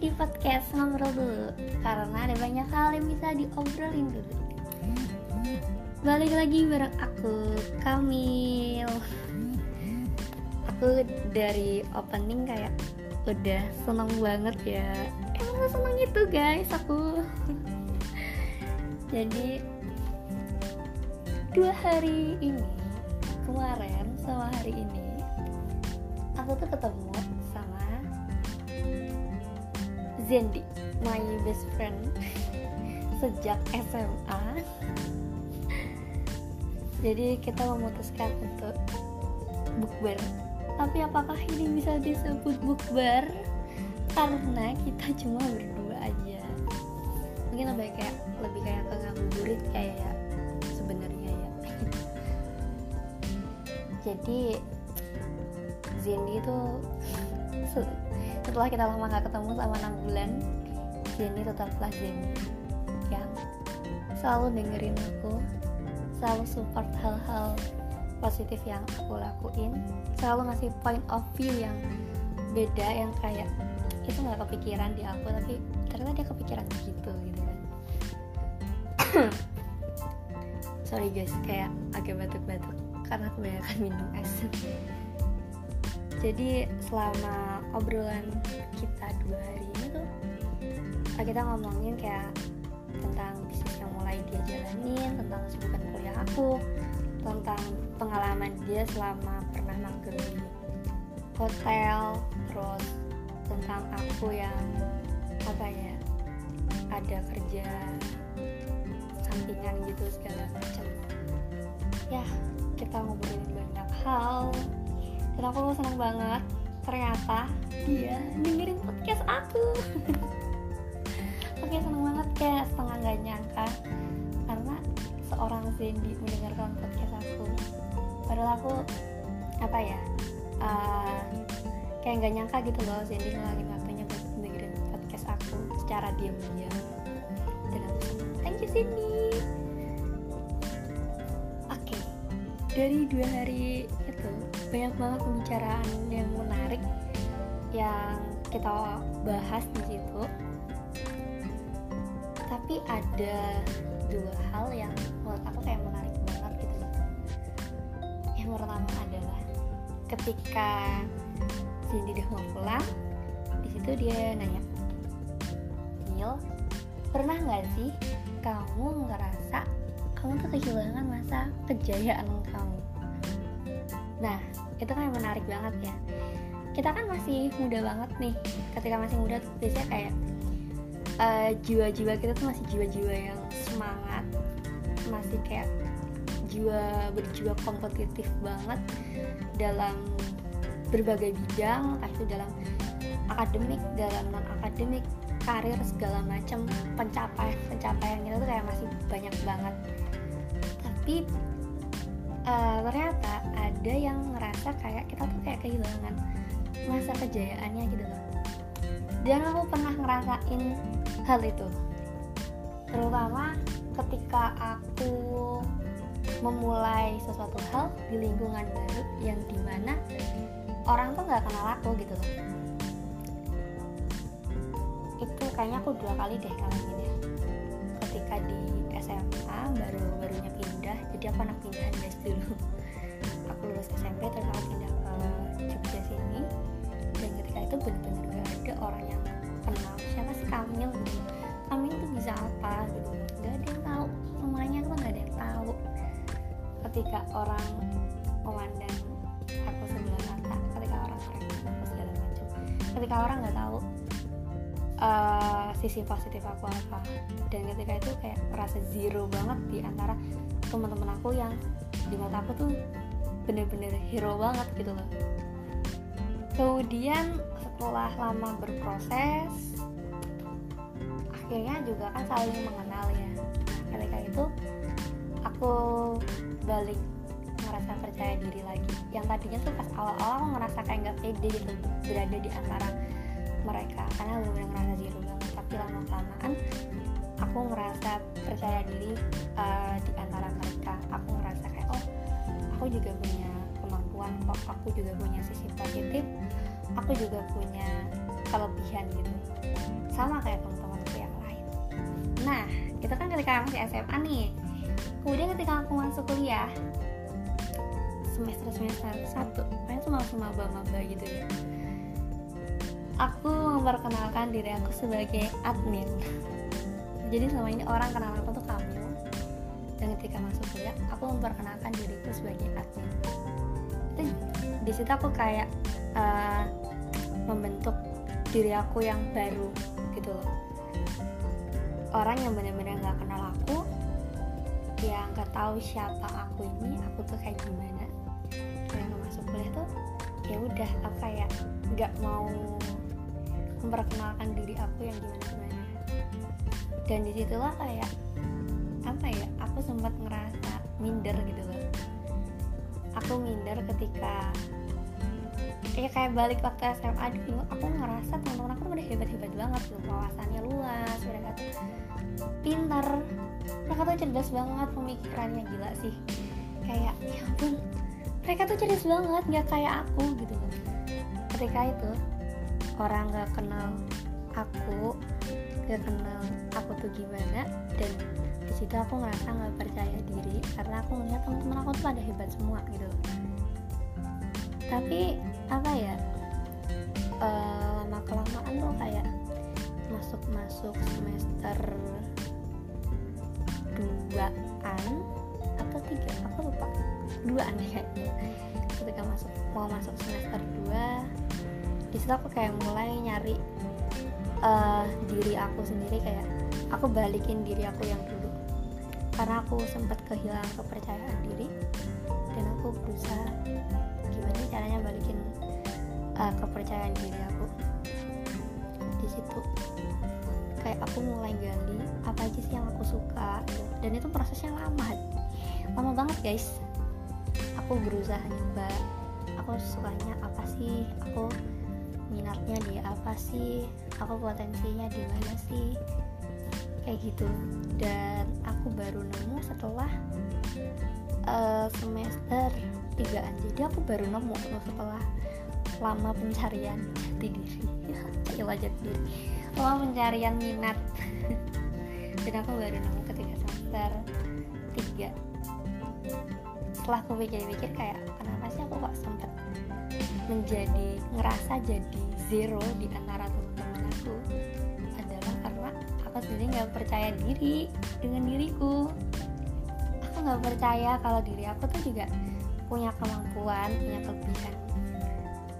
di podcast ngobrol dulu karena ada banyak hal yang bisa diobrolin dulu. Balik lagi bareng aku Kamil. Aku dari opening kayak udah seneng banget ya. Emang seneng itu guys aku. Jadi dua hari ini kemarin sama hari ini aku tuh ketemu Zendi, my best friend sejak SMA. Jadi kita memutuskan untuk bukber. Tapi apakah ini bisa disebut bukber? Karena kita cuma berdua aja. Mungkin lebih kayak lebih kayak ke ngabuburit kayak ya sebenarnya ya. Jadi Zendi itu setelah kita lama gak ketemu selama 6 bulan Jenny tetaplah Jenny yang selalu dengerin aku selalu support hal-hal positif yang aku lakuin selalu ngasih point of view yang beda yang kayak itu nggak kepikiran di aku tapi ternyata dia kepikiran gitu gitu kan. Sorry guys kayak agak batuk-batuk karena kebanyakan minum es jadi selama obrolan kita dua hari ini tuh kita ngomongin kayak tentang bisnis yang mulai dia jalanin tentang kesibukan kuliah aku tentang pengalaman dia selama pernah magang di hotel terus tentang aku yang apa ya ada kerja sampingan gitu segala macam. Ya kita ngobrolin banyak hal dan aku senang banget ternyata dia dengerin podcast aku. Oke seneng banget kayak setengah gak nyangka. Karena seorang Zendi mendengarkan podcast aku. Padahal aku apa ya uh, kayak nggak nyangka gitu loh Zendi ngelangin waktunya buat dengerin podcast aku secara diam-diam. Dan aku senang thank you Zendi dari dua hari itu banyak banget pembicaraan yang menarik yang kita bahas di situ. Tapi ada dua hal yang menurut aku kayak menarik banget gitu. Yang pertama adalah ketika Cindy udah mau pulang di situ dia nanya Neil pernah nggak sih kamu ngerasa kamu tuh kehilangan masa kejayaan kamu. Nah itu kan yang menarik banget ya. Kita kan masih muda banget nih. Ketika masih muda tuh biasanya kayak uh, jiwa-jiwa kita tuh masih jiwa-jiwa yang semangat masih kayak jiwa berjiwa kompetitif banget dalam berbagai bidang entah itu dalam akademik dalam non akademik karir segala macam pencapaian pencapaian kita tuh kayak masih banyak banget tapi uh, ternyata ada yang ngerasa kayak kita tuh kayak kehilangan masa kejayaannya gitu loh. Dan aku pernah ngerasain hal itu. Terutama ketika aku memulai sesuatu hal di lingkungan baru yang di mana orang tuh nggak kenal aku gitu loh. Itu kayaknya aku dua kali deh ngalamin ya ketika di SMA baru barunya pindah jadi aku anak pindahan guys dulu. Aku lulus SMP terus aku pindah ke Jogja sini. Dan ketika itu benar-benar gak ada orang yang kenal. Siapa sih Kamil gitu Kamil itu bisa apa gitu? Gak ada yang tahu. Semuanya tuh gak ada yang tahu. Ketika orang memandang aku sebelah mata ketika orang mereka aku segala macam. Ketika orang nggak tahu uh, sisi positif aku apa. Dan ketika itu kayak merasa zero banget di antara teman-teman aku yang di mata aku tuh bener-bener hero banget gitu loh. Kemudian setelah lama berproses akhirnya juga kan saling mengenal ya. Ketika itu aku balik ngerasa percaya diri lagi. Yang tadinya tuh pas awal-awal aku ngerasa kayak nggak pede gitu berada di antara mereka. Karena belum ngerasa zero banget tapi lama kelamaan aku ngerasa percaya diri uh, di antara mereka. Aku ngerasa kayak oh aku juga punya kemampuan kok. Aku juga punya sisi positif. Aku juga punya kelebihan gitu. Sama kayak teman-temanku yang lain. Nah itu kan ketika masih SMA nih. Kemudian ketika aku masuk kuliah semester semester satu kayaknya tuh masih maba-maba gitu ya aku memperkenalkan diri aku sebagai admin. Jadi selama ini orang kenal aku tuh kamu. Dan ketika masuk kuliah aku memperkenalkan diriku sebagai admin. Itu di situ aku kayak uh, membentuk diri aku yang baru gitu loh. Orang yang benar-benar nggak kenal aku yang nggak tahu siapa aku ini aku tuh kayak gimana. Yang masuk kuliah tuh ya udah apa ya nggak mau memperkenalkan diri aku yang gimana gimana. Dan di situlah kayak apa ya aku sempat ngerasa minder gitu loh. Aku minder ketika ya kayak balik waktu SMA dulu aku ngerasa teman-teman aku udah hebat-hebat banget loh wawasannya luas mereka tuh pintar. Mereka tuh cerdas banget pemikirannya gila sih. Kayak ya ampun mereka tuh cerdas banget nggak kayak aku gitu loh. Ketika itu orang nggak kenal aku nggak kenal aku tuh gimana dan di situ aku ngerasa nggak percaya diri karena aku melihat teman-teman aku tuh pada hebat semua gitu. Tapi apa ya uh, lama kelamaan tuh kayak masuk masuk semester duaan atau tiga? Aku lupa. Duaan kayaknya. Ketika masuk mau masuk semester dua situ aku kayak mulai nyari uh, diri aku sendiri kayak aku balikin diri aku yang dulu. Karena aku sempat kehilangan kepercayaan diri dan aku berusaha gimana caranya balikin uh, kepercayaan diri aku. Di situ kayak aku mulai gali apa aja sih yang aku suka gitu. dan itu prosesnya lama lama banget guys. Aku berusaha nyoba aku sukanya apa sih? Aku minatnya di apa sih? Aku potensinya di mana sih? Kayak gitu. Dan aku baru nemu setelah uh, semester tigaan. Jadi aku baru nemu setelah lama pencarian jati diri. Ya jati diri lama pencarian minat. Dan aku baru nemu ketika semester tiga setelah aku pikir-pikir kayak kenapa sih aku kok sempet menjadi ngerasa jadi zero di antara teman-teman aku? Adalah karena aku sendiri nggak percaya diri dengan diriku. Aku nggak percaya kalau diri aku tuh juga punya kemampuan punya kelebihan.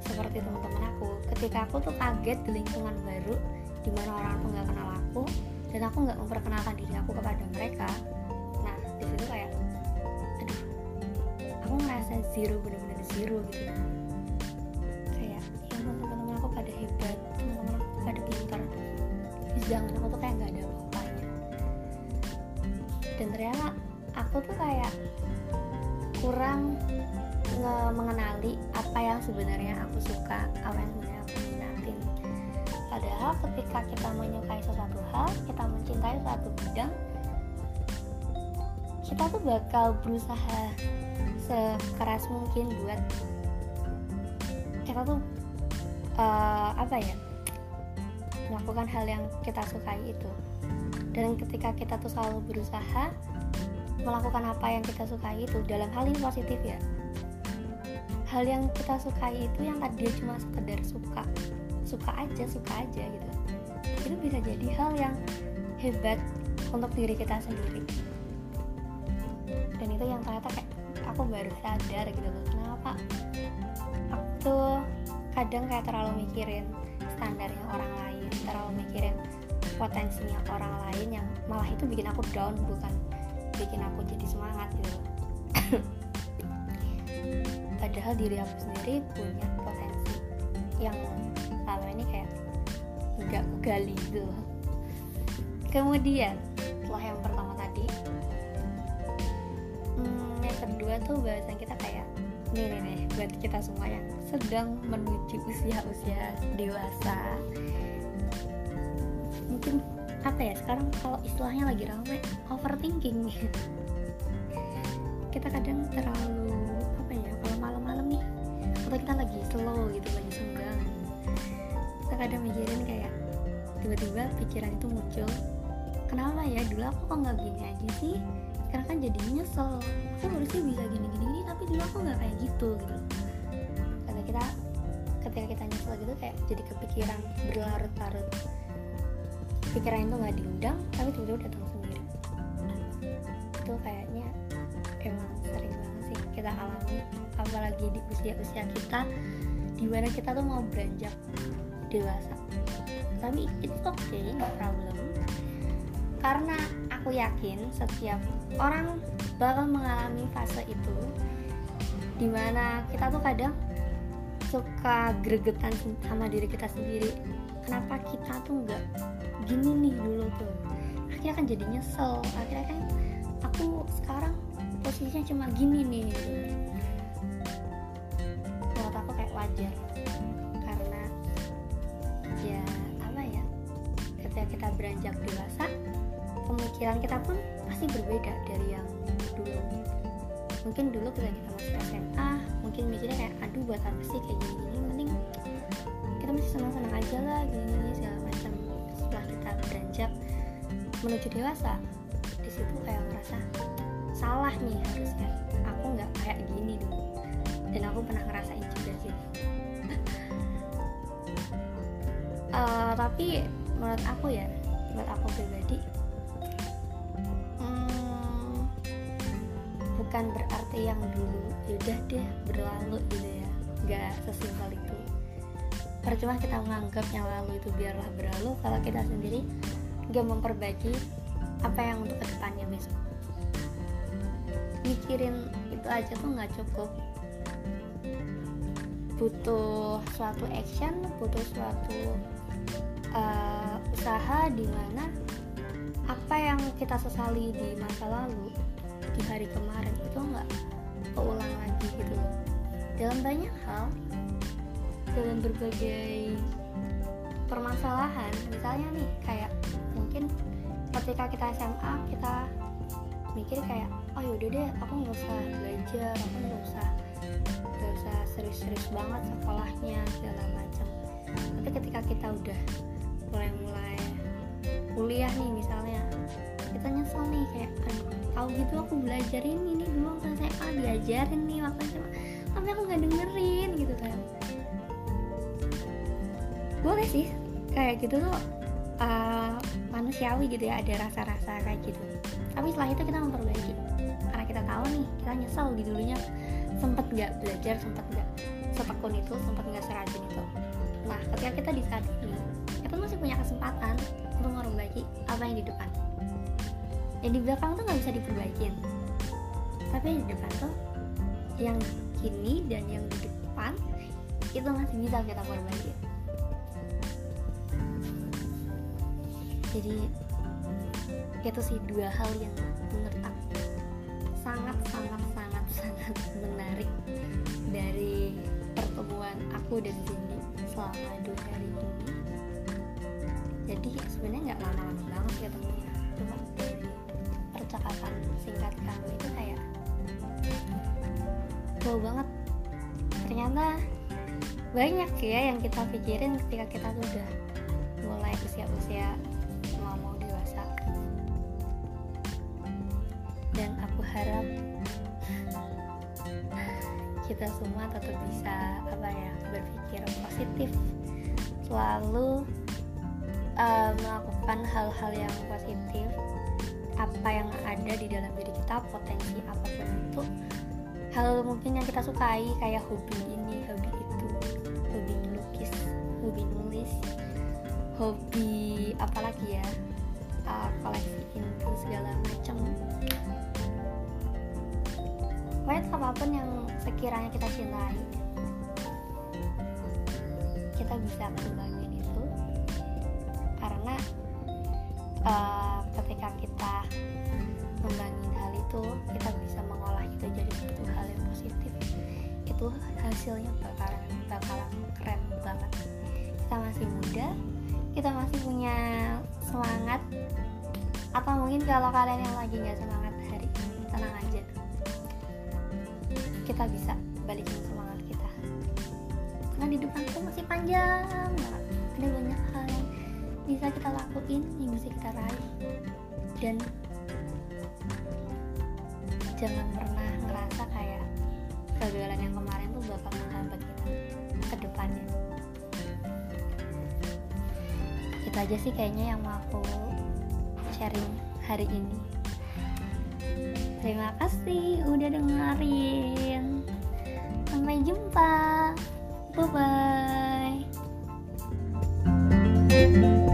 Seperti teman-teman aku ketika aku tuh kaget di lingkungan baru di mana orang tuh nggak kenal aku dan aku nggak memperkenalkan diri aku kepada mereka ngerasa zero bener-bener zero gitu. Kayak ya teman-teman aku pada hebat teman-teman aku pada pintar. Sedangkan aku tuh kayak nggak ada apa-apanya. Dan ternyata aku tuh kayak kurang nge mengenali apa yang sebenarnya aku suka apa yang sebenarnya aku minatin padahal ketika kita menyukai sesuatu hal kita mencintai suatu bidang kita tuh bakal berusaha sekeras mungkin buat kita tuh uh, apa ya melakukan hal yang kita sukai itu. Dan ketika kita tuh selalu berusaha melakukan apa yang kita sukai itu dalam hal ini positif ya. Hal yang kita sukai itu yang tadi cuma sekedar suka suka aja suka aja gitu. Itu bisa jadi hal yang hebat untuk diri kita sendiri. Dan itu yang ternyata kayak aku baru sadar gitu loh kenapa aku tuh kadang kayak terlalu mikirin standarnya orang lain terlalu mikirin potensinya orang lain yang malah itu bikin aku down bukan bikin aku jadi semangat gitu padahal diri aku sendiri punya potensi yang selama ini kayak nggak gali gitu kemudian 22 tuh bahasan kita kayak nih nih nih buat kita semua yang sedang menuju usia-usia dewasa. Mungkin apa ya sekarang kalau istilahnya lagi ramai overthinking. Kita kadang terlalu apa ya kalau malam-malam nih atau kita lagi slow gitu lagi senggang kita kadang mikirin kayak tiba-tiba pikiran itu muncul kenapa ya dulu aku kok nggak gini aja sih? Sekarang kan jadi nyesel aku harusnya bisa gini gini gini tapi dulu aku nggak kayak gitu gitu. Karena kita ketika kita nyesel gitu kayak jadi kepikiran berlarut-larut. Pikiran itu nggak diundang tapi tiba-tiba datang sendiri. Itu kayaknya emang sering banget sih kita alami apalagi di usia-usia kita di mana kita tuh mau beranjak dewasa. Tapi itu okay, no problem. Karena aku yakin setiap orang bakal mengalami fase itu di mana kita tuh kadang suka gregetan sama diri kita sendiri. Kenapa kita tuh nggak gini nih dulu tuh? Akhirnya kan jadi nyesel. Akhirnya kan aku sekarang posisinya cuma gini nih. Menurut aku kayak wajar. Karena ya apa ya ketika kita beranjak dewasa pemikiran kita pun pasti berbeda dari yang dulu. Mungkin dulu ketika kita masih SMA mungkin mikirnya kayak aduh buat apa sih kayak gini gini mending kita masih senang senang aja lah gini gini segala macam. Setelah kita beranjak menuju dewasa di situ kayak merasa salah nih harusnya aku nggak kayak gini dulu. Dan aku pernah ngerasain juga sih. Uh, tapi menurut aku ya menurut aku pribadi bukan berarti yang dulu. Yaudah deh berlalu gitu ya. Nggak sesimpel itu. Percuma kita menganggap yang lalu itu biarlah berlalu. Kalau kita sendiri nggak memperbaiki apa yang untuk ke depannya besok. Mikirin itu aja tuh nggak cukup. Butuh suatu action butuh suatu uh, usaha di mana apa yang kita sesali di masa lalu di hari kemarin itu nggak keulang lagi gitu dalam banyak hal dalam berbagai permasalahan misalnya nih kayak mungkin ketika kita SMA kita mikir kayak oh yaudah deh aku nggak usah belajar aku nggak usah nggak usah serius-serius banget sekolahnya segala macam. Tapi ketika kita udah mulai-mulai kuliah nih misalnya kita nyesel nih kayak aduh tahu gitu aku belajarin ini dulu waktu SMA diajarin nih waktu SMA tapi aku nggak dengerin gitu kan. Boleh sih kayak gitu tuh uh, manusiawi gitu ya ada rasa-rasa kayak gitu. Tapi setelah itu kita memperbaiki. Karena kita tahu nih kita nyesel di dulunya. Sempet nggak belajar sempet nggak setekun itu sempet nggak serajin itu. Nah ketika kita di saat ini kita masih punya kesempatan untuk memperbaiki apa yang di depan yang di belakang tuh nggak bisa diperbaikin. Tapi yang di depan tuh yang kini dan yang di depan itu masih bisa kita perbaiki jadi itu sih dua hal yang menurut aku sangat sangat sangat sangat menarik dari pertemuan aku dan Cindy selama dua hari ini. Jadi sebenarnya nggak lama-lama banget ya wow banget. Ternyata banyak ya yang kita pikirin ketika kita tuh udah mulai usia-usia mau dewasa. Dan aku harap kita semua tetap bisa apa ya berpikir positif. Selalu uh, melakukan hal-hal yang positif. Apa yang ada di dalam diri kita potensi apa pun itu hal mungkin yang kita sukai kayak hobi ini hobi itu hobi melukis hobi nulis hobi apalagi ya? Uh, koleksi info segala macam. Pokoknya apa pun yang sekiranya kita cintai kita bisa kembangin itu. Karena uh, ketika kita membangin hal itu itu hasilnya bakalan bakalan keren banget. Kita masih muda kita masih punya semangat atau mungkin kalau kalian yang lagi nggak semangat hari ini tenang aja. Kita bisa balikin semangat kita. Karena di depan itu masih panjang ada banyak hal yang bisa kita lakuin yang bisa kita raih. Dan jangan pernah ngerasa kayak kegagalan yang kemarin tuh bakal menghambat kita ke depannya. Itu aja sih kayaknya yang mau aku sharing hari ini. Terima kasih udah dengerin. Sampai jumpa. Bye bye